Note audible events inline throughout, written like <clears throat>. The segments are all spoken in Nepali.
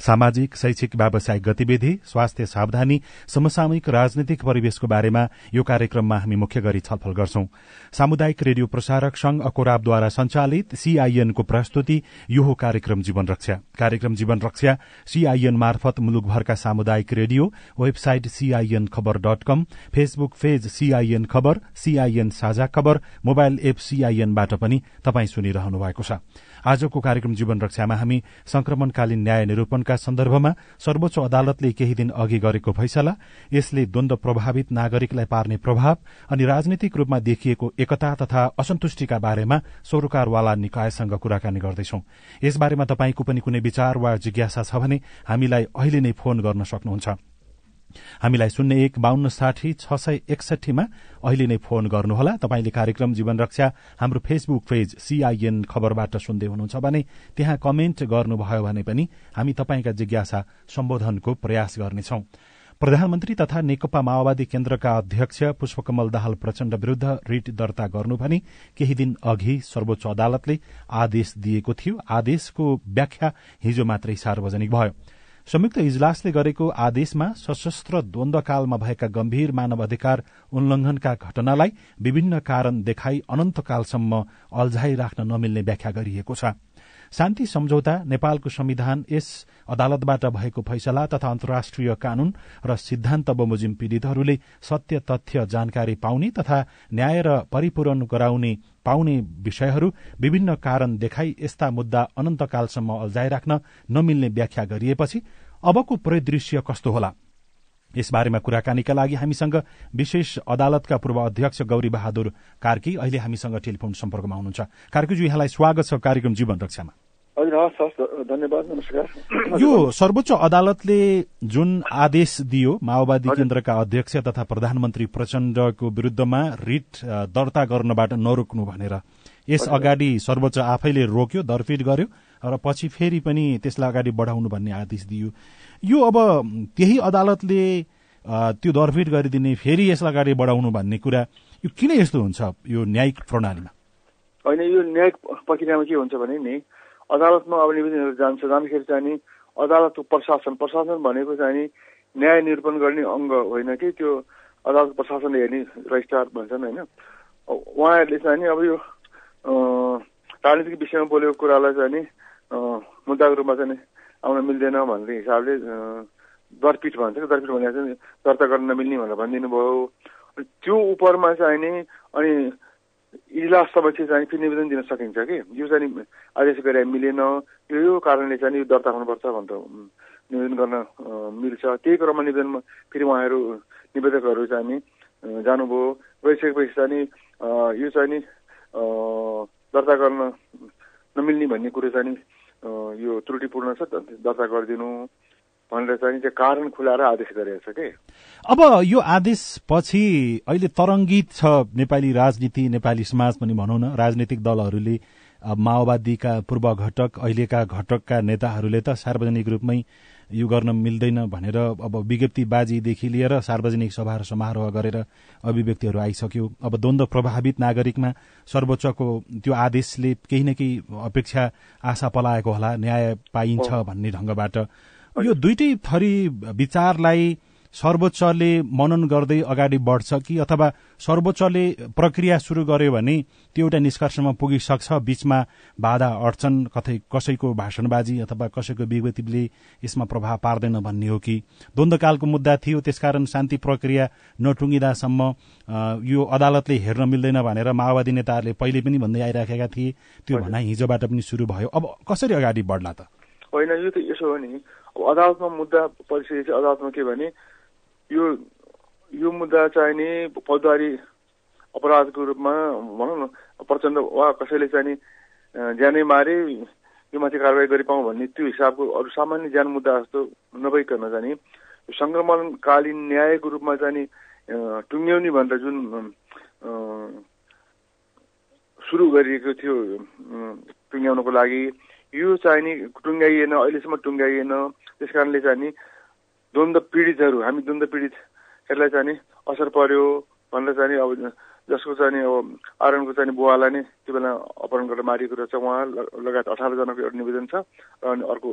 सामाजिक शैक्षिक व्यावसायिक गतिविधि स्वास्थ्य सावधानी समसामयिक राजनीतिक परिवेशको बारेमा यो कार्यक्रममा हामी मुख्य गरी छलफल गर्छौं। सामुदायिक रेडियो प्रसारक संघ अकोराबद्वारा संचालित सीआईएनको प्रस्तुति यो हो कार्यक्रम जीवन रक्षा। कार्यक्रम जीवन रक्षा सीआईएन मार्फत मुलुकभरका सामुदायिक रेडियो वेबसाइट सीआईएन खबर dot com Facebook page CIN खबर सीआईएन साझा खबर मोबाइल एप सीआईएनबाट पनि तपाई सुनिरहनु भएको छ। आजको कार्यक्रम जीवन रक्षामा हामी संक्रमणकालीन न्याय निरूपणका सन्दर्भमा सर्वोच्च अदालतले केही दिन अघि गरेको फैसला यसले द्वन्द प्रभावित नागरिकलाई पार्ने प्रभाव अनि राजनीतिक रूपमा देखिएको एकता तथा असन्तुष्टिका बारेमा सरोकारवाला निकायसँग कुराकानी गर्दैछौ। यसबारेमा तपाईँको पनि कुनै विचार वा जिज्ञासा छ भने हामीलाई अहिले नै फोन गर्न सक्नुहुन्छ। हामीलाई शून्य एक बान्न साठी छ सय एकसठीमा अहिले नै फोन गर्नुहोला। तपाईँले कार्यक्रम जीवन रक्षा हाम्रो फेसबुक पेज सीआईएन खबरबाट सुन्दै हुनुहुन्छ भने त्यहाँ कमेन्ट गर्नुभयो भने पनि हामी तपाईँका जिज्ञासा सम्बोधनको प्रयास गर्नेछौ। प्रधानमन्त्री तथा नेकपा माओवादी केन्द्रका अध्यक्ष पुष्पकमल दाहाल प्रचण्ड विरूद्ध रिट दर्ता गर्नु भनी केही दिन अघि सर्वोच्च अदालतले आदेश दिएको थियो। आदेशको व्याख्या हिजो मात्रै सार्वजनिक भयो। संयुक्त इजलासले गरेको आदेशमा सशस्त्र द्वन्द्वकालमा भएका गम्भीर मानव अधिकार उल्लंघनका घटनालाई विभिन्न कारण देखाई अनन्तकालसम्म अल्झाई राख्न नमिल्ने व्याख्या गरिएको छ। शान्ति सम्झौता नेपालको संविधान यस अदालतबाट भएको फैसला तथा अन्तर्राष्ट्रिय कानून र सिद्धान्त बमोजिम पीड़ितहरूले सत्य तथ्य जानकारी पाउने तथा न्याय र परिपूरण गराउने पाउने विषयहरू विभिन्न कारण देखाई यस्ता मुद्दा अनन्तकालसम्म अल्झाइराख्न नमिल्ने व्याख्या गरिएपछि अबको परिदृश्य कस्तो होला? यसबारेमा कुराकानीका लागि हामीसँग विशेष अदालतका पूर्व अध्यक्ष गौरी बहादुर कार्की अहिले हामीसँग टेलिफोन सम्पर्कमा हुनुहुन्छ। कार्कीज्यू यहाँलाई स्वागत छ कार्यक्रम जीवन रक्षामा। धन्यवाद नमस्कार। <clears throat> यो सर्वोच्च अदालतले जुन आदेश दियो माओवादी केन्द्रका अध्यक्ष तथा प्रधानमन्त्री प्रचण्डको विरूद्धमा रिट दर्ता गर्नबाट नरोक्नु भनेर। यस अगाडि सर्वोच्च आफैले रोक्यो दरफिट गर्यो र पछि फेरि पनि त्यसलाई अगाडि बढाउनु भन्ने आदेश दियो। यो अब त्यही अदालतले त्यो दरफिट गरिदिने फेरि यसलाई अगाडि बढाउनु भन्ने कुरा यो किन यस्तो हुन्छ यो न्यायिक प्रणालीमा? होइन यो न्यायिक प्रक्रियामा के हुन्छ भने नि अदालतमा अब निवेदनहरू जान्छ। जाँदाखेरि चाहिँ नि अदालतको प्रशासन प्रशासन भनेको चाहिँ नि न्याय निरूपण गर्ने अङ्ग होइन कि त्यो अदालत प्रशासनले हेर्ने रजिस्ट्रार भन्छन् होइन। उहाँहरूले चाहिँ नि अब यो राजनीतिक विषयमा बोलेको कुरालाई चाहिँ नि मुद्दाको रूपमा चाहिँ आउन मिल्दैन भन्ने हिसाबले दरपिठ भन्छ दरपिठ भनेर चाहिँ दर्ता गर्न नमिल्ने भनेर भनिदिनु भयो त्यो उपरमा चाहिँ नि अनि इजलास चाहिँ फेरि निवेदन दिन सकिन्छ कि। यो चाहिँ आदेश गरे मिलेन यो यो कारणले चाहिँ यो दर्ता हुनुपर्छ भनेर निवेदन गर्न मिल्छ। त्यही क्रममा निवेदनमा फेरि उहाँहरू निवेदकहरू चाहिँ नि जानुभयो। गइसकेपछि चाहिँ यो चाहिँ नि दर्ता गर्न नमिल्ने भन्ने कुरो चाहिँ यो त्रुटिपूर्ण छ दर्ता गरिदिनु। भनेर चाहिँ त्यो कारण खुलाएर आदेश गरेको छ कि? अब यो आदेश पछि अहिले तरङ्गित छ नेपाली राजनीति नेपाली समाज पनि भनौँ न। राजनीतिक दलहरूले माओवादीका पूर्व घटक अहिलेका घटकका नेताहरूले त सार्वजनिक रूपमै यो गर्न मिल्दैन भनेर अब विज्ञप्तिबाजीदेखि लिएर सार्वजनिक सभा र समारोह गरेर अभिव्यक्तिहरू आइसक्यो। अब द्वन्द प्रभावित नागरिकमा सर्वोच्चको त्यो आदेशले केही न केही अपेक्षा आशा पलाएको होला न्याय पाइन्छ भन्ने ढंगबाट यो दुइटै थरी विचारलाई सर्वोच्चले मनन गर्दै अगाडि बढ्छ कि अथवा सर्वोच्चले प्रक्रिया शुरू गर्यो भने त्यो एउटा निष्कर्षमा पुगिसक्छ बीचमा बाधा अडचन कतै कसैको भाषणबाजी अथवा कसैको विगतिले यसमा प्रभाव पार्दैन भन्ने हो कि। द्वन्द्वकालको मुद्दा थियो त्यसकारण शान्ति प्रक्रिया नटुङ्गिँदासम्म यो अदालतले हेर्न मिल्दैन भनेर माओवादी नेताहरूले पहिले पनि भन्दै आइराखेका थिए। त्यो भनाइ हिजोबाट पनि शुरू भयो। अब कसरी अगाडि बढ्ला त? होइन यो त यसो हो नि। अदालतमा मुद्दा परिसकेपछि अदालतमा के भने यो यो मुद्दा चाहिँ नि फौजदारी अपराधको रूपमा भनौँ न प्रचण्ड वा कसैले चाहिँ नि ज्यानै मारे यो माथि कारवाही गरिपाउँ भन्ने त्यो हिसाबको अरू सामान्य ज्यान मुद्दा जस्तो नभइकन चाहिँ सङ्क्रमणकालीन न्यायको रूपमा चाहिँ नि टुङ्ग्याउने भनेर जुन सुरु गरिएको थियो टुङ्ग्याउनको लागि यो चाहिँ नि टुङ्गाइएन अहिलेसम्म टुङ्गाइएन त्यस कारणले चाहिँ नि द्वन्द पीडितहरू हामी द्वन्द पीडितहरूलाई चाहिँ नि असर पर्यो भनेर चाहिँ अब जसको चाहिँ नि अब आरएनको चाहिँ बुवालाई नै त्यो बेला अपहरण गरेर मारिएको रहेछ। उहाँ लगायत अठारजनाको एउटा निवेदन छ र अनि अर्को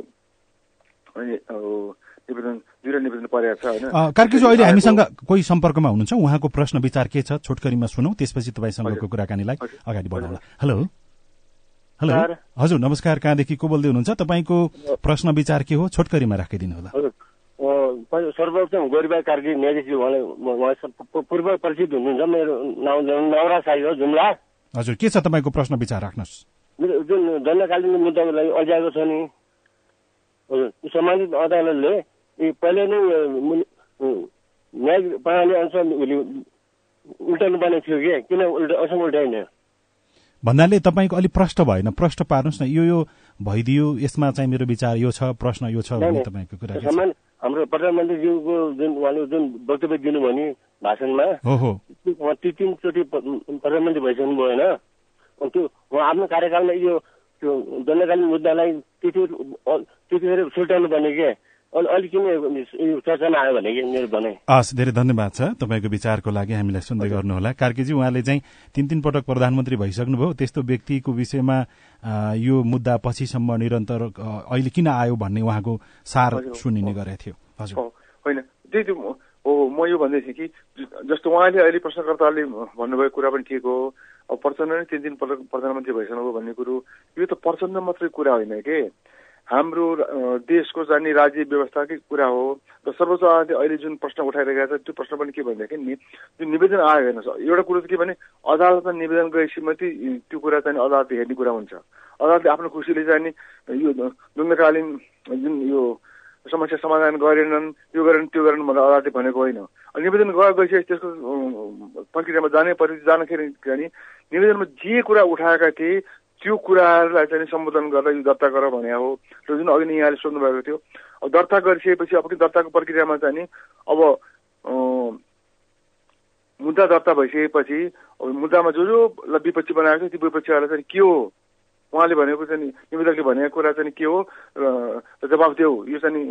निवेदन दुईवटा निवेदन परेको छ होइन? कार्कीज्यू अहिले हामीसँग कोही सम्पर्कमा हुनुहुन्छ? उहाँको प्रश्न विचार के छ? छोटकरीमा सुनौ त्यसपछि तपाईँसँगको कुराकानीलाई अगाडि बढाउला। Hello hello. हजुर नमस्कार। कहाँदेखि को बोल्दै हुनुहुन्छ? तपाईँको प्रश्न विचार के हो? छोटकरीमा राखिदिनु होला। सर्वप्रथम गोरिबा कार्की पूर्व परिचित हुनुहुन्छ। मेरो नाउँ नवरा साई हो जुम्ला। हजुर के छ तपाईँको प्रश्न विचार? राख्नुहोस्। जुन दण्डकालीन मुद्दाको लागि अल्झाएको छ नि। हजुर सम्बन्धित अदालतले पहिले नै न्याय प्रणाली अनुसार उल्टाउनु पर्ने थियो कि किन उल्टा असँग उल्टाइन? भन्नाले तपाईँको अलिक प्रष्ट भएन। प्रष्ट पार्नुहोस् न यो यो भइदियो यसमा चाहिँ मेरो विचार यो छ प्रश्न यो छ भन्ने तपाईँको कुरा हाम्रो प्रधानमन्त्रीज्यूको जुन उहाँले जुन वक्तव्य दिनुभयो नि भाषणमा उहाँ ती तिनचोटि प्रधानमन्त्री भइसक्नु भएन। त्यो उहाँ आफ्नो कार्यकालमा यो त्यो दण्डकालीन मुद्दालाई त्यति त्यतिखेर सुल्टाउनु पर्ने के? अलिक किन चर्चामा आयो भने मेरो भनाइ हस् धेरै धन्यवाद छ तपाईँको विचारको लागि हामीलाई सुन्दै गर्नुहोला। कार्कीजी उहाँले चाहिँ तीन तीन पटक प्रधानमन्त्री भइसक्नुभयो। त्यस्तो व्यक्तिको विषयमा यो मुद्दा पछिसम्म निरन्तर अहिले किन आयो भन्ने उहाँको सार सुनिने गरेको थियो। हजुर। होइन। त्यही हो म यो भन्दै थिएँ कि जस्तो उहाँले अहिले प्रश्नकर्ताले भन्नुभएको कुरा पनि ठिक हो। अब प्रचण्ड नै तिन दिन पटक प्रधानमन्त्री भइसक्नुभयो भन्ने कुरो। यो त प्रचण्ड मात्रै कुरा होइन के? हाम्रो देशको जाने राज्य व्यवस्थाकै कुरा हो र सर्वोच्च अदालतले अहिले जुन प्रश्न उठाइरहेका छ त्यो प्रश्न पनि के भनेदेखि नि जुन निवेदन आयो हेर्नुहोस् एउटा कुरो चाहिँ के भने अदालतमा निवेदन गएपछि मात्रै त्यो कुरा चाहिँ अदालतले हेर्ने कुरा हुन्छ अदालतले आफ्नो खुसीले चाहिँ यो द्वन्द्वकालीन जुन यो समस्या समाधान गरेनन् त्यो गरेन त्यो गरेन भनेर अदालतले भनेको होइन निवेदन गएपछि त्यसको प्रक्रियामा जाने परि जाँदाखेरि निवेदनमा जे कुरा उठाएका थिए त्यो कुराहरूलाई चाहिँ सम्बोधन गरेर यो दर्ता गर भने हो। र जुन अघि नै यहाँले सोध्नु भएको थियो अब दर्ता गरिसकेपछि अब दर्ताको प्रक्रियामा चाहिँ नि अब मुद्दा दर्ता भइसकेपछि अब मुद्दामा जो जो विपक्षी बनाएको थियो त्यो विपक्षीहरूलाई चाहिँ के हो? उहाँले भनेको चाहिँ निवेदकले भनेको कुरा चाहिँ के हो? र जवाब देऊ यो चाहिँ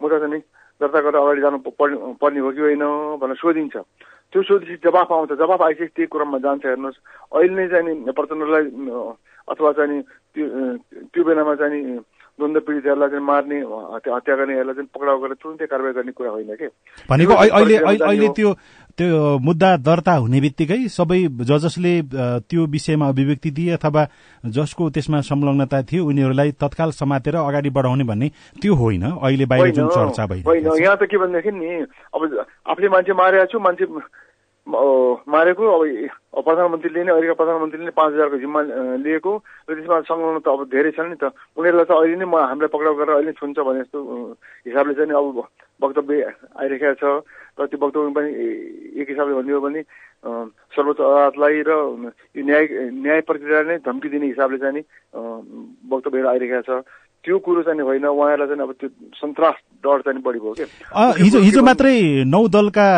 मुद्दा चाहिँ दर्ता गरेर अगाडि जानु पर्ने पर्ने हो कि होइन भनेर सोधिन्छ। त्यो सोधेपछि जवाफ आउँछ। जवाफ आइसकेपछि त्यही क्रममा जान्छ हेर्नुहोस्। अहिले नै चाहिँ प्रचण्डलाई अथवा चाहिँ त्यो त्यो बेलामा चाहिँ द्वन्द पीडितहरूलाई चाहिँ मार्ने हत्या गर्नेहरूलाई चाहिँ पक्राउ गरेर तुरन्तै कारवाही गर्ने कुरा होइन कि? भनेको अहिले अहिले त्यो त्यो मुद्दा दर्ता हुने बित्तिकै सबै ज जसले त्यो विषयमा अभिव्यक्ति दिए अथवा जसको त्यसमा संलग्नता थियो उनीहरूलाई तत्काल समातेर अगाडि बढाउने भन्ने त्यो होइन। अहिले बाहिर जुन चर्चा भइरहेको यहाँ त के भनेदेखि नि अब आफूले मान्छे मारेको छु मान्छे मारेको अब प्रधानमन्त्रीले नै अहिलेका प्रधानमन्त्रीले नै पाँच हजारको जिम्मा लिएको। र त्यसमा संलग्न त अब धेरै छन् नि त। उनीहरूलाई त अहिले नै म हामीलाई पक्राउ गरेर अहिले छुन्छ भने जस्तो हिसाबले चाहिँ अब वक्तव्य आइरहेको छ। र त्यो वक्तव्य पनि एक हिसाबले भन्यो भने सर्वोच्च अदालतलाई र यो न्याय न्याय प्रक्रियालाई नै धम्की दिने हिसाबले चाहिँ नि वक्तव्यहरू आइरहेको छ। त्यो कुरो चाहिँ होइन उहाँहरूलाई चाहिँ अब त्यो सन्तास डर चाहिँ बढी भयो क्या हिजो हिजो मात्रै नौ दलका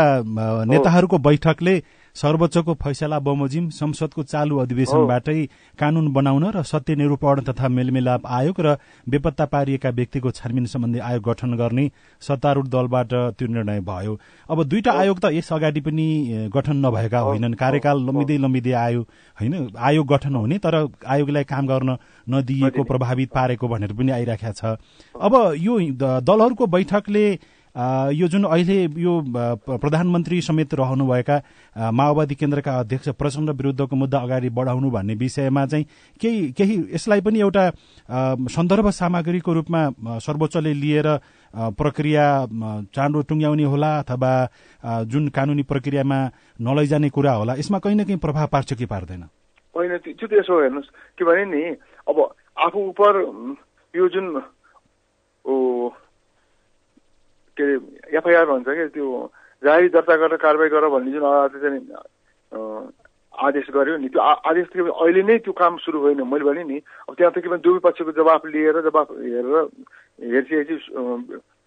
नेताहरूको बैठकले सर्वोच्चको फैसला बमोजिम संसदको चालु अधिवेशनबाटै कानून बनाउन र सत्य निरूपण तथा मेलमिलाप आयोग र बेपत्ता पारिएका व्यक्तिको छानबिन सम्बन्धी आयोग गठन गर्ने सत्तारूढ दलबाट त्यो निर्णय भयो। अब दुईटा आयोग त यस अगाडि पनि गठन नभएका होइनन्। कार्यकाल लम्बिँदै लम्बिँदै आयो होइन? आयोग गठन हुने तर आयोगलाई काम गर्न नदिएको प्रभावित पारेको भनेर पनि आइरहेको छ। अब यो दलहरूको बैठकले यो जुन अहिले यो प्रधानमन्त्री समेत रहनुभएका माओवादी केन्द्रका अध्यक्ष प्रचण्ड विरुद्धको मुद्दा अगाडि बढाउनु भन्ने विषयमा चाहिँ केही केही यसलाई पनि एउटा सन्दर्भ सामग्रीको रूपमा सर्वोच्चले लिएर प्रक्रिया चाँडो टुङ्ग्याउने होला अथवा जुन कानुनी प्रक्रियामा नलैजाने कुरा होला यसमा कहीँ न कहीँ प्रभाव पार्छ कि पार्दैन? होइन त्यो त यसो हेर्नुहोस् के भने नि अब आफू उप यो जुन के अरे एफआइआर भन्छ क्या त्यो जारी दर्ता गरेर कारवाही गर भन्ने जुन अदालतले चाहिँ आदेश गर्यो नि त्यो आदेश अहिले नै त्यो काम सुरु होइन। मैले भने नि अब त्यहाँ त के भने दुवै पक्षको जवाफ लिएर जवाफ हेरेर हेर्छेपछि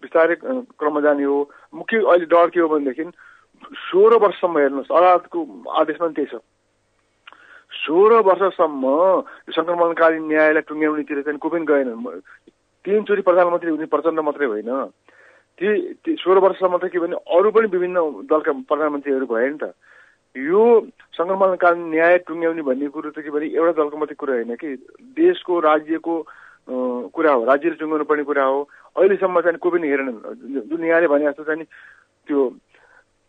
बिस्तारै क्रममा जाने हो। मुख्य अहिले डर के हो भनेदेखि सोह्र वर्षसम्म हेर्नुहोस् अदालतको आदेश पनि त्यही छ। सोह्र वर्षसम्म सङ्क्रमणकालीन न्यायलाई टुङ्ग्याउनेतिर चाहिँ को पनि गएनन् तिनचोटि प्रधानमन्त्री हुने प्रचण्ड मात्रै होइन। ती सोह्र वर्षसम्म त के भने अरू पनि विभिन्न दलका प्रधानमन्त्रीहरू भए नि त। यो सङ्क्रमणकालीन न्याय टुङ्ग्याउने भन्ने कुरो त के भने एउटा दलको मात्रै कुरा होइन कि? देशको राज्यको कुरा हो। राज्यले टुङ्गाउनु पर्ने कुरा हो। अहिलेसम्म चाहिँ कोही पनि हेरेनन् जुन यहाँले भने जस्तो चाहिँ त्यो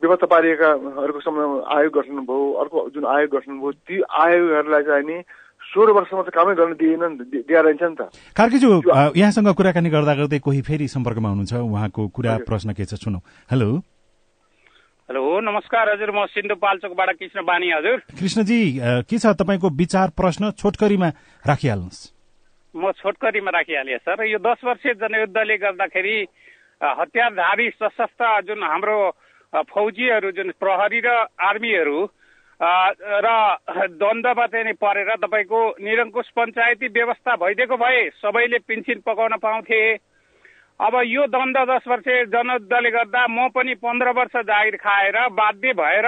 व्यवस्था पारिएकाहरूको समय आयोग गठन भयो। अर्को जुन आयोग गठन भयो ती आयोगहरूलाई चाहिँ नि सोह्र वर्षमा त कामै गर्न दिएन दिएर रहन्छ नि त। कार्कीज्यू यहाँसँग कुराकानी गर्दा गर्दै कोही फेरि सम्पर्कमा हुनुहुन्छ? उहाँको कुरा प्रश्न के छ सुनौ। हेलो। हेलो नमस्कार हजुर म सिन्धुपाल्चोकबाट कृष्ण बानी हजुर। कृष्णजी के छ तपाईँको विचार प्रश्न? छोटकरीमा राखिहाल्नुहोस्। म छोटकरीमा राखिहालेँ सर। यो दस वर्षीय जनयुद्धले गर्दाखेरि हतियारधारी सशस्त्र जुन हाम्रो फौजीहरू जुन प्रहरी र आर्मीहरू र द्वन्द्वमा चाहिँ परेर तपाईँको निरङ्कुश पञ्चायती व्यवस्था भइदिएको भए सबैले पिन्सिन पकाउन पाउँथे। अब यो द्वन्द्व दस वर्ष जनयुद्धले गर्दा म पनि पन्ध्र वर्ष जागिर खाएर बाध्य भएर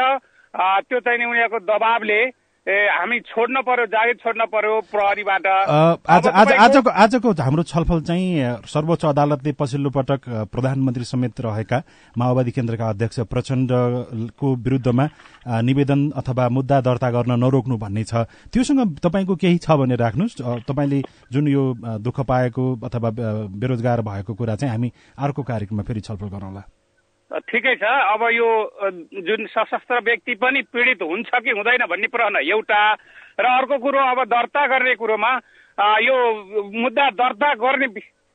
त्यो चाहिँ उनीहरूको दबावले ए हामी छोड्न पर्यो जागिर छोड्न पर्यो प्रहरीबाट। आज आज आजको आजको हाम्रो छलफल चाहिँ सर्वोच्च अदालतले पछिल्लो पटक प्रधानमन्त्री समेत रहेका माओवादी केन्द्रका अध्यक्ष प्रचण्डको विरुद्धमा निवेदन अथवा मुद्दा दर्ता गर्न नरोक्नु भन्ने छ। त्योसँग तपाईँको केही छ भने राख्नुहोस्। तपाईँले जुन यो दुःख पाएको अथवा बेरोजगार भएको कुरा चाहिँ हामी अर्को कार्यक्रममा फेरि छलफल गरौँला। ठिकै छ। अब यो जुन सशस्त्र व्यक्ति पनि पीडित हुन्छ कि हुँदैन भन्ने प्रश्न एउटा र अर्को कुरो अब दर्ता गर्ने कुरोमा यो मुद्दा दर्ता गर्ने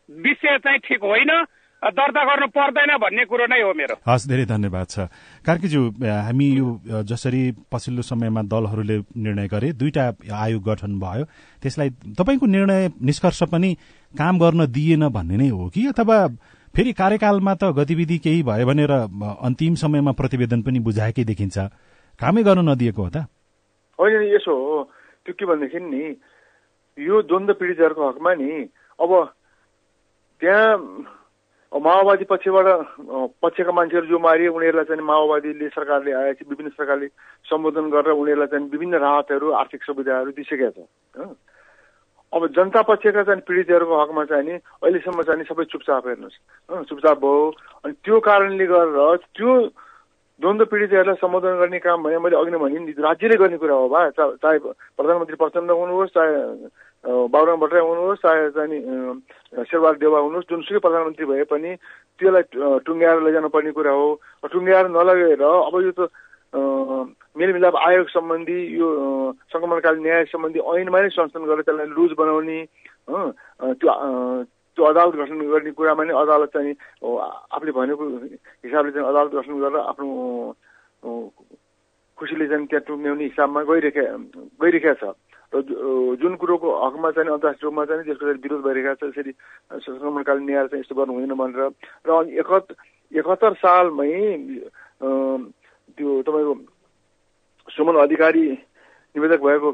विषय चाहिँ ठिक होइन। दर्ता गर्नु पर्दैन भन्ने कुरो नै हो मेरो। हस् धेरै धन्यवाद छ। कार्कीज्यू हामी यो जसरी पछिल्लो समयमा दलहरूले निर्णय गरे दुईटा आयोग गठन भयो। त्यसलाई तपाईँको निर्णय निष्कर्ष पनि काम गर्न दिएन भन्ने नै हो कि? अथवा फेरि कार्यकालमा त गतिविधि केही भयो भनेर अन्तिम समयमा प्रतिवेदन पनि बुझाएकै देखिन्छ। कामै गर्न नदिएको हो त? होइन यसो हो। त्यो के भनेदेखि नि यो द्वन्द्व पीडितहरूको हकमा नि अब त्यहाँ माओवादी पक्षबाट पक्षका मान्छेहरू जो मारिए उनीहरूलाई चाहिँ माओवादीले सरकारले आएपछि विभिन्न सरकारले सम्बोधन गरेर उनीहरूलाई चाहिँ विभिन्न राहतहरू आर्थिक सुविधाहरू दिइसकेको छ। अब जनता पक्षका चाहिँ पीडितहरूको हकमा चाहिँ नि अहिलेसम्म चाहिँ सबै चुपचाप हेर्नुहोस्। चुपचाप भयो। अनि त्यो कारणले गरेर त्यो द्वन्द्व पीडितहरूलाई सम्बोधन गर्ने काम भने मैले अघि नै भने नि राज्यले गर्ने कुरा हो भा चाहे प्रधानमन्त्री प्रचण्ड हुनुहोस् चाहे बाबुराम भट्टराई हुनुहोस् चाहे चाहिँ शेरबहादुर देवा हुनुहोस् जुनसुकै प्रधानमन्त्री भए पनि त्यसलाई टुङ्ग्याएर लैजानु पर्ने कुरा हो। टुङ्ग्याएर नलगेर अब यो त मेलमिलाप आयोग सम्बन्धी यो सङ्क्रमणकालीन न्याय सम्बन्धी ऐनमा नै संशोधन गरेर त्यसलाई लुज बनाउने त्यो त्यो अदालत गठन गर्ने कुरामा नै अदालत चाहिँ आफूले भनेको हिसाबले चाहिँ अदालत गठन गरेर आफ्नो खुसीले चाहिँ त्यहाँ टुङ्ग्याउने हिसाबमा गइरहेका गइरहेका छ। र जुन कुरोको हकमा चाहिँ अन्तर्राष्ट्रिय रूपमा चाहिँ त्यसको चाहिँ विरोध भइरहेको छ यसरी सङ्क्रमणकालीन न्याय चाहिँ यस्तो गर्नु हुँदैन भनेर। र एकहत्तर सालमै त्यो तपाईँको सुमन अधिकारी निवेदक भएको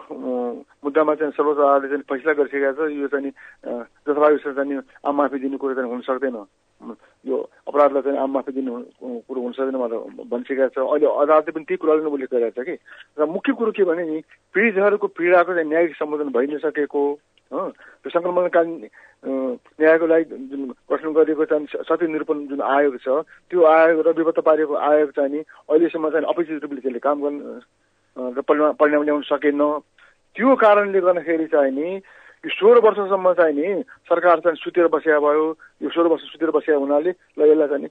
मुद्दामा चाहिँ सर्वोच्च अदालतले चाहिँ फैसला गरिसकेका छ। यो चाहिँ जथाभावी चाहिँ आम माफी दिने कुरो चाहिँ हुन सक्दैन। यो अपराधलाई चाहिँ आम माफी दिने कुरो हुन सक्दैन भनेर भनिसकेका छ। अहिले अदालतले पनि त्यही कुराले उल्लेख गरिरहेको छ कि। र मुख्य कुरो के भने नि पीडितहरूको पीडाको चाहिँ न्यायिक सम्बोधन भइ नसकेको त्यो सङ्क्रमणकालीन न्यायको लागि जुन गठन गरिएको चाहिँ सत्य निरूपण जुन आयोग छ त्यो आयोग र विपत्त पारेको आयोग चाहिँ नि अहिलेसम्म चाहिँ अपेक्षित रूपले त्यसले काम गर्न र परिणाम परिणाम ल्याउन सकेन। त्यो कारणले गर्दाखेरि चाहिँ नि यो सोह्र वर्षसम्म चाहिँ नि सरकार चाहिँ सुतेर बसिया भयो। यो सोह्र वर्ष सुतेर बसिया हुनाले ल यसलाई चाहिँ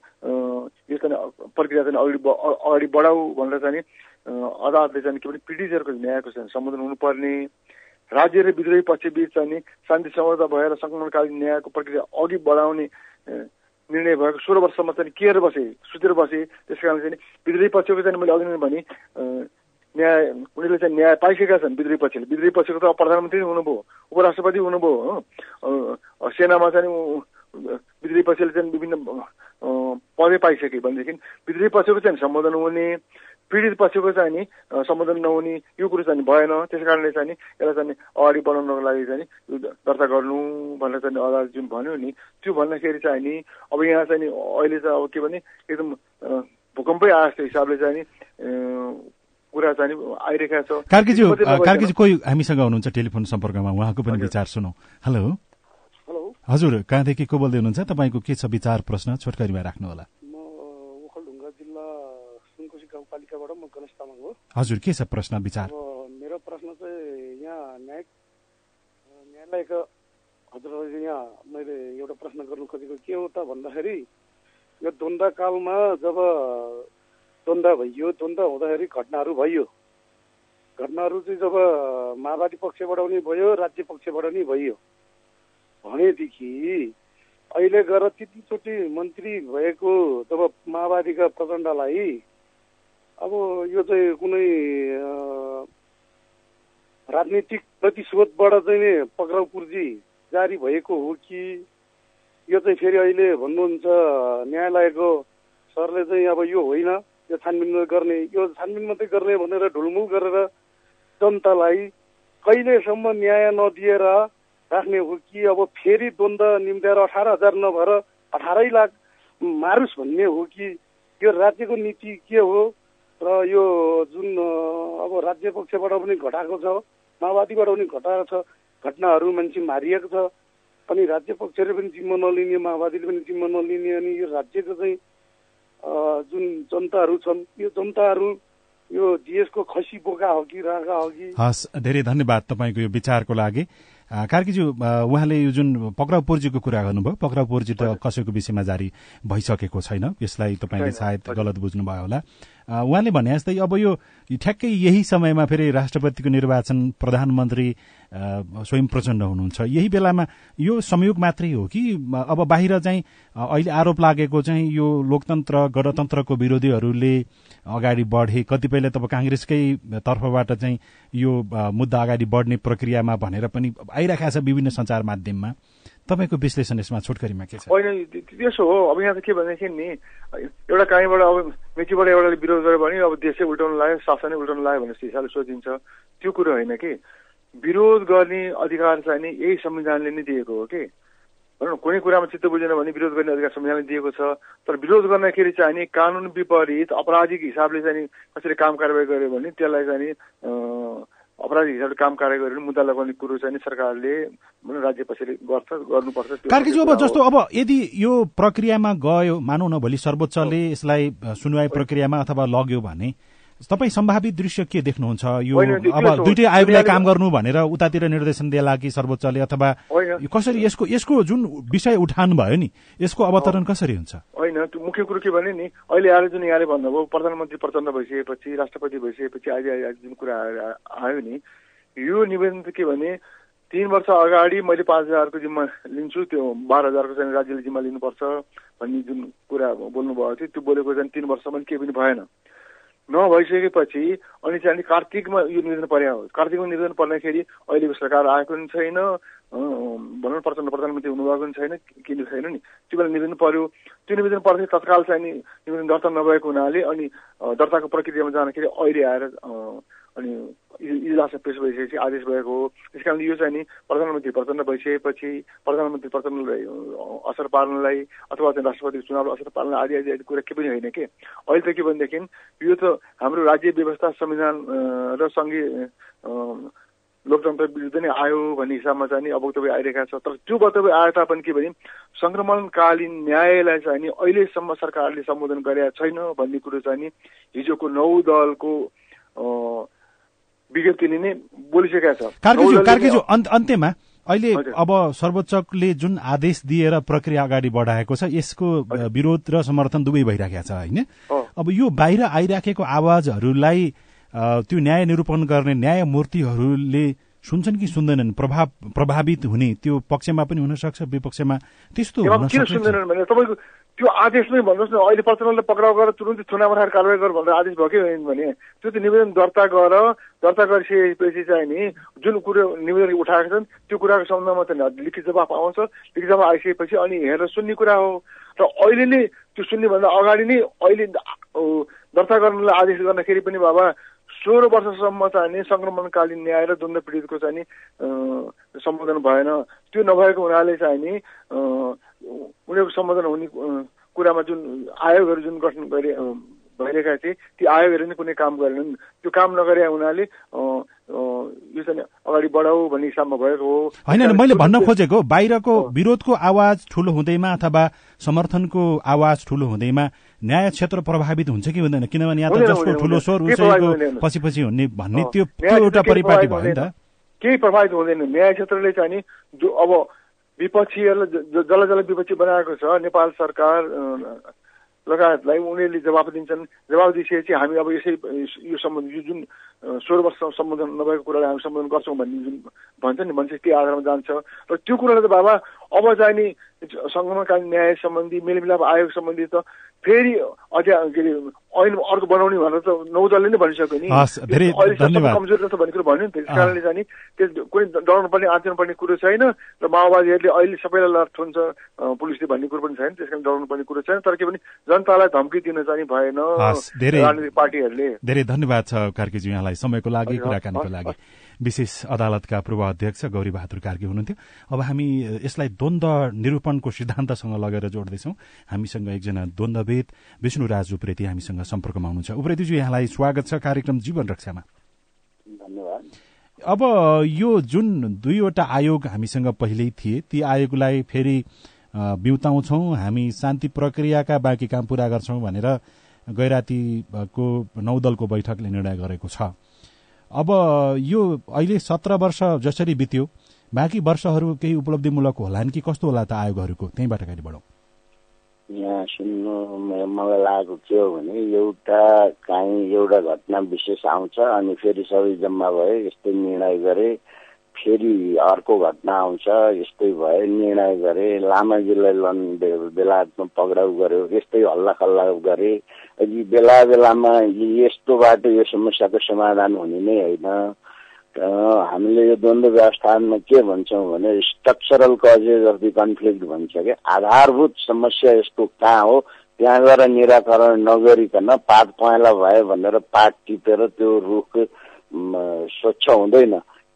यो चाहिँ प्रक्रिया चाहिँ अगाडि अगाडि बढाऊ भनेर चाहिँ अदालतले चाहिँ के भने पीडितहरूको न्यायको चाहिँ सम्बोधन हुनुपर्ने। राज्य र विद्रोही पक्षबीच चाहिँ नि शान्ति सम्झौता भएर सङ्क्रमणकालीन न्यायको प्रक्रिया अघि बढाउने निर्णय भएको सोह्र वर्षसम्म चाहिँ केयर बसे सुतेर बसे त्यस कारण चाहिँ विद्रोही पक्षको चाहिँ मैले अघि नै भने न्याय उनीहरूले चाहिँ न्याय पाइसकेका छन् विद्रोही पक्षले। विद्रोही पक्षको त प्रधानमन्त्री हुनुभयो उपराष्ट्रपति हुनुभयो हो। सेनामा चाहिँ विद्रोही पक्षले चाहिँ विभिन्न पदे पाइसके भनेदेखि विद्रोही पक्षको चाहिँ सम्बोधन हुने पीडित पक्षको चाहिँ नि सम्बोधन नहुने यो कुरो चाहिँ भएन। त्यस कारणले चाहिँ नि यसलाई चाहिँ अगाडि बढाउनको लागि चाहिँ दर्ता गर्नु भनेर चाहिँ अदालत जुन भन्यो नि त्यो भन्दाखेरि चाहिँ नि अब यहाँ चाहिँ नि अहिले चाहिँ अब के भने एकदम भूकम्पै आएको हिसाबले चाहिँ नि कुरा चाहिँ आइरहेका छ। कार्कीज्यू कार्कीज्यू कोही हामीसँग हुनुहुन्छ टेलिफोन सम्पर्कमा? उहाँको पनि विचार सुनौ। हेलो। हजुर कहाँदेखि को बोल्दै हुनुहुन्छ? तपाईँको के छ विचार प्रश्न? छोटकरीमा राख्नु होला म ओखलढुङ्गा जिल्ला सुनकोशी गाउँपालिकाबाट म गणेश तामाङ हो। हजुर के छ प्रश्न विचार? मेरो प्रश्न चाहिँ यहाँ न्यायिक न्यायालयका हजुरहरूले यहाँ मैले एउटा प्रश्न गर्नु खोजेको के हो त भन्दाखेरि यो द्वन्द्वकालमा जब द्वन्द्व भइयो द्वन्द्व हुँदाखेरि घटनाहरू भइयो घटनाहरू चाहिँ जब माओवादी पक्षबाट पनि भयो राज्य पक्षबाट पनि भयो। भनेदेखि अहिले गएर त्यतिचोटि मन्त्री भएको जब माओवादीका प्रचण्डलाई अब यो चाहिँ कुनै राजनीतिक प्रतिशोधबाट चाहिँ पक्राउ पूर्जी जारी भएको हो कि यो चाहिँ फेरि अहिले भन्नुहुन्छ न्यायालयको सरले चाहिँ अब यो होइन यो छानबिन गर्ने यो छानबिन मात्रै गर्ने भनेर ढुलमुल गरेर जनतालाई कहिलेसम्म न्याय नदिएर राख्ने हो कि अब फेरि द्वन्द्व निम्त्याएर अठार हजार नभएर अठारै लाख मारुस् भन्ने हो कि यो राज्यको नीति के हो? र यो जुन अब राज्य पक्षबाट पनि घटाएको छ माओवादीबाट पनि घटाएको छ घटनाहरू मान्छे मारिएको छ अनि राज्य पक्षले पनि जिम्मा नलिने माओवादीले पनि जिम्मा नलिने अनि यो राज्यको चाहिँ जुन जनताहरू छन् यो जनताहरू यो जिएसको खसी बोका हो कि रागा हो कि? हस् धेरै धन्यवाद तपाईँको यो विचारको लागि। कार्कीज्यू उहाँले यो जुन पक्राउ पूर्जीको कुरा गर्नुभयो पक्राउ पूर्जी त कसैको विषयमा जारी भइसकेको छैन। यसलाई तपाईँले सायद गलत बुझ्नुभयो होला। उहाँले भने जस्तै अब यो ठ्याक्कै यही समयमा फेरि राष्ट्रपतिको निर्वाचन प्रधानमन्त्री स्वयं प्रचण्ड हुनुहुन्छ। यही बेलामा यो संयोग मात्रै हो कि अब बाहिर चाहिँ अहिले आरोप लागेको चाहिँ यो लोकतन्त्र गणतन्त्रको विरोधीहरूले अगाडि बढे कतिपयले त काङ्ग्रेसकै तर्फबाट चाहिँ यो मुद्दा अगाडि बढ्ने प्रक्रियामा भनेर पनि आइरहेको छ विभिन्न सञ्चार माध्यममा। तपाईँको विश्लेषण यसमा छोटकरीमा के छ? होइन त्यसो हो अब यहाँ त के भनेदेखि नि एउटा कहीँबाट अब मेचीबाट एउटाले विरोध गर्यो भने अब देशै उल्टाउनु लाग्यो शासनै उल्टाउनु लाग्यो भन्ने हिसाबले सोचिन्छ। त्यो कुरो होइन कि? विरोध गर्ने अधिकार चाहिँ नि यही संविधानले नै दिएको हो कि? भनौँ कुनै कुरामा चित्त बुझेन भने विरोध गर्ने अधिकार संविधानले दिएको छ। तर विरोध गर्दाखेरि चाहिँ नि कानुन विपरीत अपराधिक हिसाबले चाहिँ कसरी काम कारवाही गर्यो भने त्यसलाई चाहिँ अपराधिक हिसाबले काम कार्य गरेर मुद्दा लगाउने कुरो चाहिँ सरकारले राज्य पछाडि गर्छ गर्नुपर्छ। कार्कीज्यू अब जस्तो अब यदि यो प्रक्रियामा गयो मानौ न भोलि सर्वोच्चले यसलाई सुनवाई प्रक्रियामा अथवा लग्यो भने तपाईँ सम्भावित दृश्य के देख्नुहुन्छ? यो अब दुइटै आयोगलाई काम गर्नु भनेर उतातिर निर्देशन दिएला कि सर्वोच्चले अथवा कसरी यसको यसको जुन विषय उठान भयो नि यसको अवतरण कसरी हुन्छ? होइन मुख्य कुरो के भने नि अहिले आएर जुन यहाँले भन्नुभयो प्रधानमन्त्री प्रचण्ड भइसकेपछि राष्ट्रपति भइसकेपछि अहिले जुन कुरा आयो नि यो निवेदन त के भने तिन वर्ष अगाडि मैले पाँच हजारको जिम्मा लिन्छु त्यो बाह्र हजारको चाहिँ राज्यले जिम्मा लिनुपर्छ भन्ने जुन कुरा बोल्नुभएको थियो त्यो बोलेको चाहिँ तिन वर्षसम्म केही पनि भएन। नभइसकेपछि अनि चाहिँ अनि कार्तिकमा यो निवेदन पर्या हो। कार्तिकमा निवेदन पर्दाखेरि अहिलेको सरकार आएको पनि छैन भनौँ प्रचण्ड प्रधानमन्त्री हुनुभएको पनि छैन किन छैन नि? त्यो बेला निवेदन पर्यो। त्यो निवेदन पर्दाखेरि तत्काल चाहिँ नि निवेदन दर्ता नभएको हुनाले अनि दर्ताको प्रक्रियामा जाँदाखेरि अहिले आएर अनि इजलासमा पेश भइसकेपछि आदेश भएको हो। त्यस कारण यो चाहिँ नि प्रधानमन्त्री प्रचण्ड भइसकेपछि प्रधानमन्त्री प्रचण्डलाई असर पार्नलाई अथवा चाहिँ राष्ट्रपतिको चुनावलाई असर पार्न आदि आदि आदि कुरा के पनि होइन कि? अहिले त के भनेदेखि यो त हाम्रो राज्य व्यवस्था संविधान र सङ्घीय लोकतन्त्र विरुद्ध नै आयो भन्ने हिसाबमा चाहिँ नि अब वक्तव्य आइरहेका छ। तर त्यो वक्तव्य आए तापनि के भने सङ्क्रमणकालीन न्यायलाई चाहिँ नि अहिलेसम्म सरकारले सम्बोधन गरेका छैन भन्ने कुरो चाहिँ नि हिजोको नौ दलको विज्ञप्तिले नै बोलिसकेका छ। कार्कीज्यू अन्त्यमा अहिले अब सर्वोच्चले जुन आदेश दिएर प्रक्रिया अगाडि बढाएको छ यसको विरोध र समर्थन दुवै भइराखेको छ होइन? अब यो बाहिर आइराखेको आवाजहरूलाई त्यो न्याय निरूपण गर्ने न्यायमूर्तिहरूले सुन्छन् कि सुन्दैनन्? प्रभाव प्रभावित हुने त्यो पक्षमा पनि हुन सक्छ विपक्षमा? त्यस्तो भने तपाईँको त्यो आदेश नै भन्नुहोस् न अहिले प्रचण्डले पक्राउ गरेर तुरन्तै थुना बनाएर कारवाही गर भनेर आदेश भएकै होइन भने त्यो त निवेदन दर्ता गर दर्ता गरिसकेपछि चाहिँ नि जुन कुरो निवेदन उठाएका छन् त्यो कुराको सम्बन्धमा चाहिँ लिखित जवाफ आउँछ। लिखित जवाफ आइसकेपछि अनि हेरेर सुन्ने कुरा हो। र अहिले नै त्यो सुन्नेभन्दा अगाडि नै अहिले दर्ता गर्नलाई आदेश गर्दाखेरि पनि बाबा सोह्र वर्षसम्म चाहिँ सङ्क्रमणकालीन न्याय र द्वन्द्व पीडितको चाहिँ नि सम्बोधन भएन। त्यो नभएको हुनाले चाहिँ नि उनीहरूको सम्बोधन हुने कुरामा जुन आयोगहरू जुन गठन गरे भइरहेका थिए ती आयोगहरू नै कुनै काम गरेनन्। त्यो काम नगरे हुनाले यो चाहिँ अगाडि बढाऊ भन्ने हिसाबमा भएको हो। होइन मैले भन्न खोजेको बाहिरको विरोधको आवाज ठुलो हुँदैमा अथवा समर्थनको आवाज ठुलो हुँदैमा न्याय क्षेत्र प्रभावित हुन्छ कि हुँदैन? किनभने यहाँ त जसको ठुलो स्वर उसैको पछि पछि हुने भन्ने त्यो एउटा परिपाटी भयो नि त। केही प्रभावित हुँदैन। न्याय क्षेत्रले चाहिँ जो अब विपक्षीहरूलाई जसलाई जसलाई विपक्षी बनाएको छ। नेपाल सरकार लगायतलाई उनीहरूले जवाफ दिन्छन्। जवाब दिइसकेपछि हामी अब यसै यो सम्बन्ध यो जुन सोह्र वर्ष सम्बोधन नभएको कुरालाई हामी सम्बोधन गर्छौँ भन्ने जुन भन्छ नि मान्छे त्यो आधारमा जान्छ। र त्यो कुरालाई त बाबा अब चाहिँ नि सङ्गमकालीन न्याय सम्बन्धी मेलमिलाप आयोग सम्बन्धी त फेरि अझ के अरे ऐन अर्को बनाउने भनेर त नौ दलले नै। भनिसक्यो नि कमजोर जस्तो भन्ने कुरो भन्यो नि त्यस कारणले चाहिँ नि त्यस कुनै डराउनु पर्ने आँच्नु पर्ने कुरो छैन र माओवादीहरूले अहिले सबैलाई लट हुन्छ पुलिसले भन्ने कुरो पनि छैन त्यस कारण डराउनु पर्ने कुरो छैन। तर के भने जनतालाई धम्की दिन चाहिँ भएन राजनीतिक पार्टीहरूले। धेरै धन्यवाद छ कार्कीजी यहाँलाई। समयको लागि कुराकानीको लागि। विशेष अदालतका पूर्व अध्यक्ष गौरी बहादुर कार्की हुनुहुन्थ्यो। अब हामी यसलाई द्वन्द निरूपणको सिद्धान्तसँग लगेर जोड्दैछौ। हामीसँग एकजना द्वन्द्ववेद विष्णुराज उप्रेती हामीसँग सम्पर्कमा हुनुहुन्छ। उप्रेतीजी यहाँलाई स्वागत छ कार्यक्रम जीवन रक्षामा। धन्यवाद। अब यो जुन दुईवटा आयोग हामीसँग पहिल्यै थिए ती आयोगलाई फेरि बिउताउँछौ। हामी शान्ति प्रक्रियाका बाँकी काम पूरा गर्छौं भनेर गैरातीको नौदलको बैठकले निर्णय गरेको छ। अब यो अहिले सत्र वर्ष जसरी बित्यो बाँकी वर्षहरू केही उपलब्धिमूलक होलान् कि कस्तो होला त आयोगहरूको? त्यहीँबाट अगाडि बढौँ। यहाँ सुन्नु मलाई लागेको के हो भने एउटा काहीँ एउटा घटना विशेष आउँछ अनि फेरि सबै जम्मा भए यस्तै निर्णय गरे फेरि अर्को घटना आउँछ यस्तै भयो निर्णय गरे लामाजीलाई लन बेलायतमा पक्राउ गर्यो यस्तै हल्ला खल्ला गरे बेला बेलामा यस्तो बाटो यो समस्याको समाधान हुने नै होइन। हामीले यो द्वन्द्व व्यवस्थामा के भन्छौँ भने structural causes of the conflict भन्छ क्या। आधारभूत समस्या यसको कहाँ हो? त्यहाँ गएर निराकरण नगरिकन पात पहेँला भयो भनेर पात टिपेर त्यो रुख स्वच्छ हुँदैन।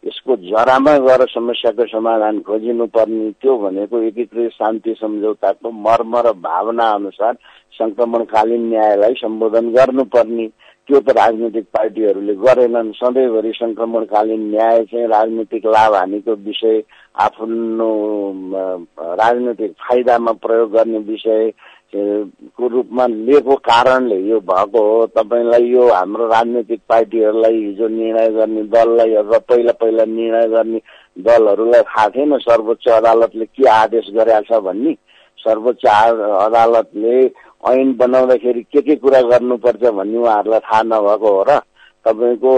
यसको जरामा गएर समस्याको समाधान खोजिनु पर्ने त्यो भनेको एकीकृत शान्ति सम्झौताको मर्म र भावना अनुसार सङ्क्रमणकालीन न्यायलाई सम्बोधन गर्नुपर्ने। त्यो त राजनीतिक पार्टीहरूले गरेनन्। सधैँभरि सङ्क्रमणकालीन न्याय चाहिँ राजनीतिक लाभ हानिको विषय आफ्नो राजनीतिक फाइदामा प्रयोग गर्ने विषय को रूपमा लिएको कारणले यो भएको हो। तपाईँलाई यो हाम्रो राजनैतिक पार्टीहरूलाई हिजो निर्णय गर्ने दललाई र पहिला पहिला निर्णय गर्ने दलहरूलाई थाहा थिएन। सर्वोच्च अदालतले के आदेश गरेका छ भन्ने सर्वोच्च अदालतले ऐन बनाउँदाखेरि के के कुरा गर्नुपर्छ भन्ने उहाँहरूलाई थाहा नभएको हो र तपाईँको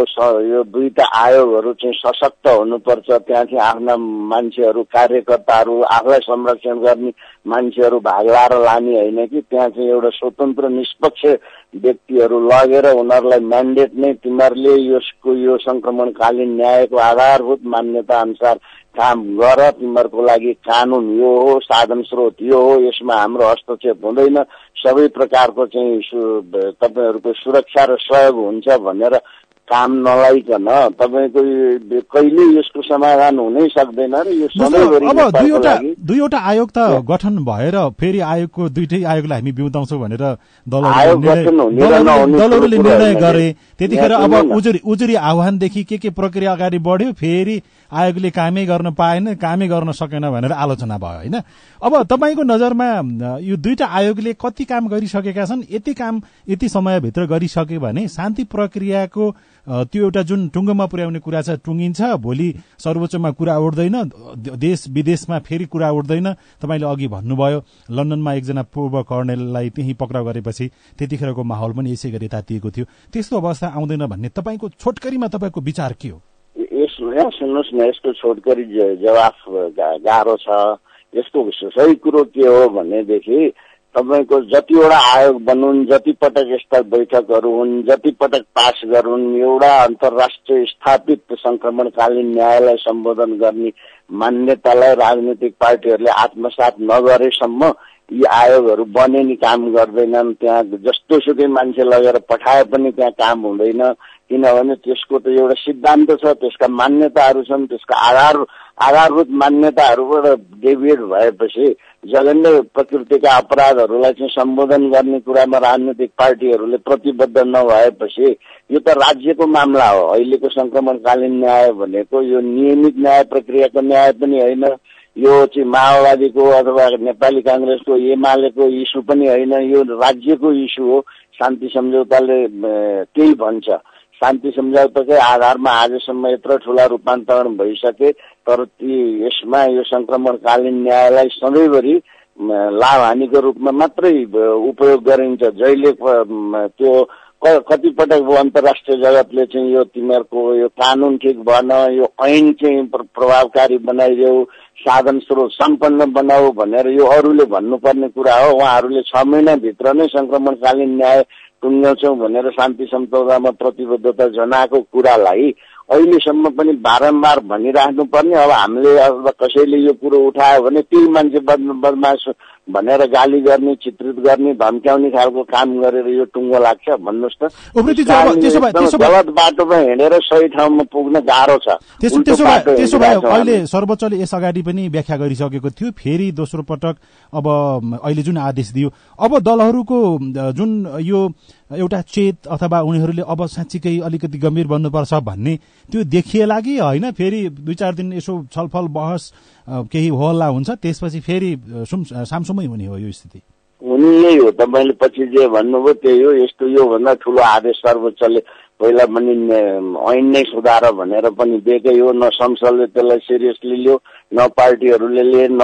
यो दुईटा आयोगहरू चाहिँ सशक्त हुनुपर्छ। त्यहाँ चाहिँ आफ्ना मान्छेहरू कार्यकर्ताहरू आफूलाई संरक्षण गर्ने मान्छेहरू भाग लाएर लाने होइन कि? त्यहाँ चाहिँ एउटा स्वतन्त्र निष्पक्ष व्यक्तिहरू लगेर उनीहरूलाई म्यान्डेट नै तिमीहरूले यसको यो सङ्क्रमणकालीन न्यायको आधारभूत मान्यता अनुसार काम गर। तिमीहरूको लागि कानुन यो हो साधन स्रोत यो हो यसमा हाम्रो हस्तक्षेप हुँदैन। सबै प्रकारको चाहिँ तपाईँहरूको सुरक्षा र सहयोग हुन्छ भनेर काम नलाइकन तपाईँको कहिले यसको समाधान हुनै सक्दैन र यो अब दुईवटा दुईवटा आयोग त गठन भएर फेरि आयोगको दुइटै आयोगलाई हामी बिउताउँछौँ भनेर दलहरूले निर्णय गरे। त्यतिखेर अब उजुरी उजुरी आह्वानदेखि के के प्रक्रिया अगाडि बढ्यो फेरि आयोगले कामै गर्न पाएन कामै गर्न सकेन भनेर आलोचना भयो होइन? अब तपाईँको नजरमा यो दुईटा आयोगले कति काम गरिसकेका छन्? यति काम यति समयभित्र गरिसक्यो भने शान्ति प्रक्रियाको त्यो एउटा जुन टुङ्गोमा पुर्याउने कुरा छ टुङ्गिन्छ भोलि सर्वोच्चमा कुरा उठ्दैन देश विदेशमा फेरि कुरा उठ्दैन तपाईँले अघि भन्नुभयो लन्डनमा एकजना पूर्व कर्णेललाई त्यही पक्राउ गरेपछि त्यतिखेरको माहौल पनि यसै गरी तातिएको थियो। त्यस्तो अवस्था आउँदैन भन्ने तपाईँको छोटकरीमा तपाईँको विचार के हो? सुन्नुहोस् न यसको छोटकरी जवाफ गाह्रो छ। यसको सही कुरो के हो भनेदेखि तपाईँको जतिवटा आयोग बनुन् जति पटक यस्ता बैठकहरू हुन् जति पटक पास गरून् एउटा अन्तर्राष्ट्रिय स्थापित सङ्क्रमणकालीन न्यायलाई सम्बोधन गर्ने मान्यतालाई राजनीतिक पार्टीहरूले आत्मसात नगरेसम्म यी आयोगहरू बने नि काम गर्दैनन्। त्यहाँ जस्तो सुकै मान्छे लगेर पठाए पनि त्यहाँ काम हुँदैन। किनभने त्यसको त एउटा सिद्धान्त छ त्यसका मान्यताहरू छन् त्यसका आधार आधारभूत मान्यताहरूबाट डेभिएट भएपछि जघन्य प्रकृतिका अपराधहरूलाई चाहिँ सम्बोधन गर्ने कुरामा राजनैतिक पार्टीहरूले प्रतिबद्ध नभएपछि यो त राज्यको मामला हो। अहिलेको सङ्क्रमणकालीन न्याय भनेको यो नियमित न्याय प्रक्रियाको न्याय पनि होइन। यो चाहिँ माओवादीको अथवा नेपाली काङ्ग्रेसको एमालेको इस्यु पनि होइन। यो राज्यको इस्यु हो। शान्ति सम्झौताले त्यही भन्छ। शान्ति सम्झौताकै आधारमा आजसम्म यत्रो ठुला रूपान्तरण भइसके तर ती यसमा यो सङ्क्रमणकालीन न्यायलाई सधैँभरि लाभ हानिको रूपमा मात्रै उपयोग गरिन्छ। जहिले त्यो कतिपटक अन्तर्राष्ट्रिय जगतले चाहिँ यो तिमीहरूको यो कानुन ठिक भन यो ऐन चाहिँ प्रभावकारी बनाइदेऊ साधन स्रोत सम्पन्न बनाऊ भनेर यो अरूले भन्नुपर्ने कुरा हो। उहाँहरूले छ महिनाभित्र नै सङ्क्रमणकालीन न्याय टुङ्ग्याउँछौँ भनेर शान्ति सम्झौतामा प्रतिबद्धता जनाएको कुरालाई अहिलेसम्म पनि बारम्बार भनिराख्नु पर्ने अब हामीले अब कसैले यो कुरो उठायो भने त्यही मान्छे बदमास भनेर गाली गर्ने चित्रित गर्ने धम्क्याउने खालको काम गरेर यो टुङ्गो लाग्छ भन्नुहोस् त। गलत बाटोमा हिँडेर सही ठाउँमा पुग्न गाह्रो छ। त्यसो भए अहिले सर्वोच्चले यस अगाडि पनि व्याख्या गरिसकेको थियो। फेरि दोस्रो पटक अब अहिले जुन आदेश दियो अब दलहरूको जुन यो एउटा चेत अथवा उनीहरूले अब साँच्चीकै अलिकति गम्भीर बन्नुपर्छ भन्ने त्यो देखिएला कि होइन? फेरि दुई चार दिन यसो छलफल बहस केही हल्ला हुन्छ। त्यसपछि फेरि सामसुमै हुने हो यो स्थिति? हुने यही हो। तपाईँले पछि जे भन्नुभयो त्यही हो। यस्तो योभन्दा ठुलो आदेश सर्वोच्चले पहिला पनि ऐन नै सुधार भनेर पनि दिएकै हो। न संसदले त्यसलाई सिरियसली लियो न पार्टीहरूले लिए न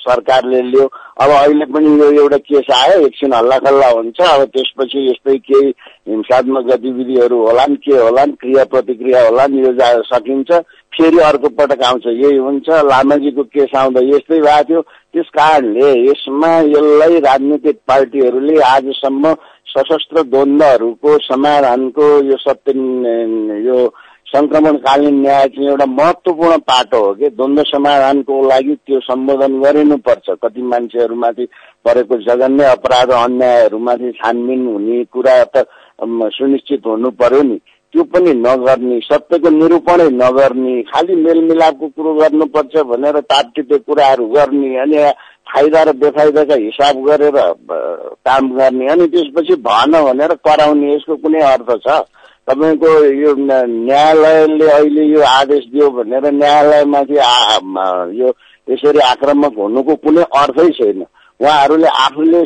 सरकारले लियो। अब अहिले पनि यो एउटा केस आयो। एकछिन हल्लाखल्ला हुन्छ। अब त्यसपछि यस्तै केही हिंसात्मक गतिविधिहरू होलान् के होलान् क्रिया प्रतिक्रिया होलान् यो सकिन्छ। फेरि अर्को पटक आउँछ। यही हुन्छ। लामाजीको केस आउँदा यस्तै भएको थियो। त्यस कारणले यसमा यसलाई राजनीतिक पार्टीहरूले आजसम्म सशस्त्र द्वन्द्वहरूको समाधानको यो सत्य यो सङ्क्रमणकालीन न्याय चाहिँ एउटा महत्वपूर्ण पाटो हो कि द्वन्द्व समाधानको लागि त्यो सम्बोधन गरिनुपर्छ। कति मान्छेहरूमाथि परेको जघन्य अपराध अन्यायहरूमाथि छानबिन हुने कुरा त सुनिश्चित हुनु पर्यो नि। त्यो पनि नगर्ने सत्यको निरूपणै नगर्ने खालि मेलमिलापको कुरो गर्नुपर्छ भनेर तापटिपे कुराहरू गर्ने अनि फाइदा र बेफाइदाका हिसाब गरेर काम गर्ने अनि त्यसपछि भन भनेर कराउने यसको कुनै अर्थ छ? तपाईँको यो न्यायालयले अहिले यो आदेश दियो भनेर न्यायालयमाथि यो यसरी आक्रमक हुनुको कुनै अर्थै छैन। उहाँहरूले आफूले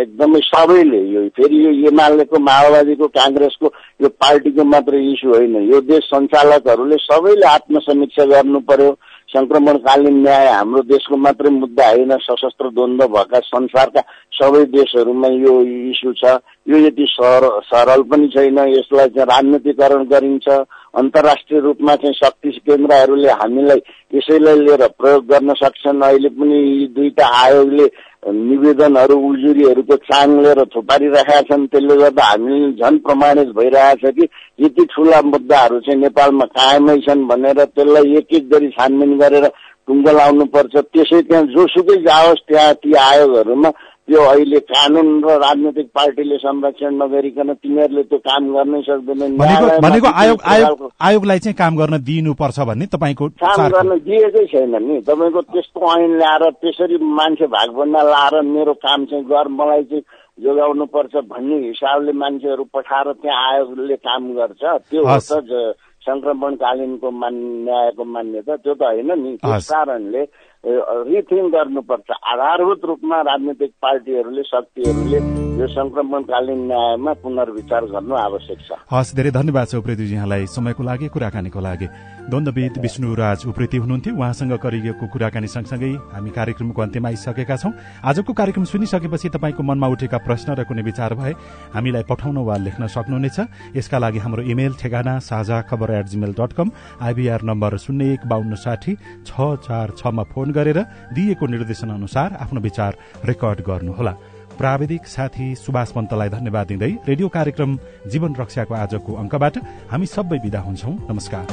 एकदमै सबैले यो फेरि यो एमालेको माओवादीको काङ्ग्रेसको यो पार्टीको मात्र इस्यु होइन। यो देश सञ्चालकहरूले सबैले आत्मसमीक्षा गर्नु पर्यो सङ्क्रमणकालीन न्याय हाम्रो देशको मात्रै मुद्दा होइन। सशस्त्र द्वन्द्व भएका संसारका सबै देशहरूमा यो इस्यु छ। यो यति सरल पनि छैन यसलाई चाहिँ राजनीतिकरण गरिन्छ। अन्तर्राष्ट्रिय रूपमा चाहिँ शक्ति केन्द्रहरूले हामीलाई यसैलाई लिएर प्रयोग गर्न सक्छन्। अहिले पनि यी दुईटा आयोगले निवेदनहरू उजुरीहरूको चाङ लिएर थुपारिरहेका छन्। त्यसले गर्दा हामीले झन् प्रमाणित भइरहेछ कि यति ठुला मुद्दाहरू चाहिँ नेपालमा कायमै छन् भनेर त्यसलाई एक एक गरी छानबिन गरेर टुङ्गो लाउनुपर्छ। त्यसै त्यहाँ जोसुकै जाओस् त्यहाँ ती आयोगहरूमा त्यो अहिले कानुन र राजनैतिक पार्टीले संरक्षण नगरिकन तिनीहरूले त्यो काम गर्नै सक्दैनन् भनेको आयोग आयोगलाई चाहिँ काम गर्न दिनुपर्छ भन्ने तपाईँको काम गर्न दिएकै छैन नि। तपाईँको त्यस्तो ऐन ल्याएर त्यसरी मान्छे भागभन्दा लाएर मेरो काम चाहिँ गर मलाई चाहिँ जोगाउनु पर्छ भन्ने हिसाबले मान्छेहरू पठाएर त्यहाँ आयोगले काम गर्छ। त्यो हो त सङ्क्रमणकालीनको मान न्यायको मान्यता। त्यो त होइन नि। त्यस कारणले रिथिङ गर्नुपर्छ। आधारभूत रूपमा राजनीतिक पार्टीहरूले शक्तिहरूले यो संक्रमणकालीन न्यायमा पुनर्विचार गर्नु आवश्यक छ। हस् धेरै धन्यवाद छ उप्रेतीजी यहाँलाई समयको लागि कुराकानीको लागि। द्वन्द्वविद विष्णु राज उप्रेती हुनुहुन्थ्यो। उहाँसँग गरिएको कुराकानी सँगसँगै हामी कार्यक्रमको अन्त्यमा आइसकेका छौं। आजको कार्यक्रम सुनिसकेपछि तपाईँको मनमा उठेका प्रश्न र कुनै विचार भए हामीलाई पठाउन वा लेख्न सक्नुहुनेछ। यसका लागि हाम्रो इमेल ठेगाना साझा खबर at Gmail dot com IBR number शून्य एक बान्न साठी छ चार छमा फोन गरेर दिएको निर्देशन अनुसार आफ्नो विचार रेकर्ड गर्नुहोला। प्राविधिक साथी सुभाष पन्तलाई धन्यवाद दिँदै रेडियो कार्यक्रम जीवन रक्षाको आजको अंकबाट हामी सबै विदा हुन्छौ। नमस्कार।